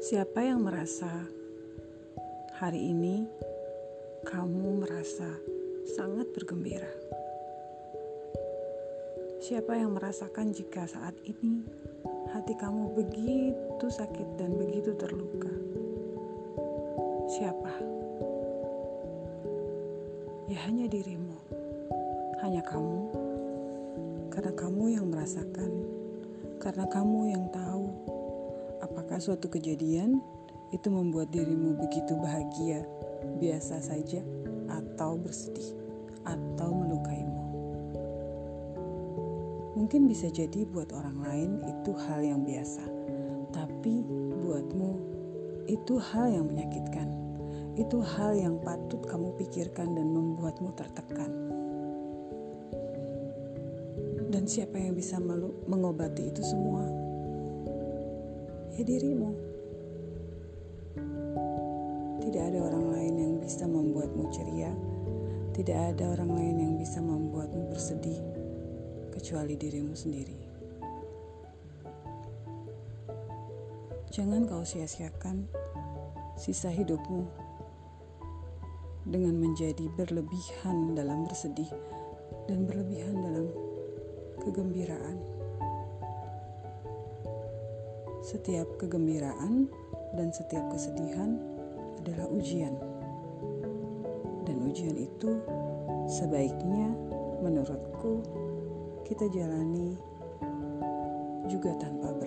Siapa yang merasa hari ini kamu merasa sangat bergembira? Siapa yang merasakan jika saat ini hati kamu begitu sakit dan begitu terluka? Siapa? Ya hanya dirimu, hanya kamu, karena kamu yang merasakan, karena kamu yang tahu Apakah suatu kejadian itu membuat dirimu begitu bahagia, biasa saja, atau bersedih, atau melukaimu? Mungkin bisa jadi buat orang lain itu hal yang biasa, tapi buatmu itu hal yang menyakitkan. Itu hal yang patut kamu pikirkan dan membuatmu tertekan. Dan siapa yang bisa mengobati itu semua? Ya dirimu. Tidak ada orang lain yang bisa membuatmu ceria, tidak ada orang lain yang bisa membuatmu bersedih kecuali dirimu sendiri. Jangan kau sia-siakan sisa hidupmu dengan menjadi berlebihan dalam bersedih dan berlebihan dalam kegembiraan. Setiap kegembiraan dan setiap kesedihan adalah ujian. Dan ujian itu sebaiknya menurutku kita jalani juga tanpa.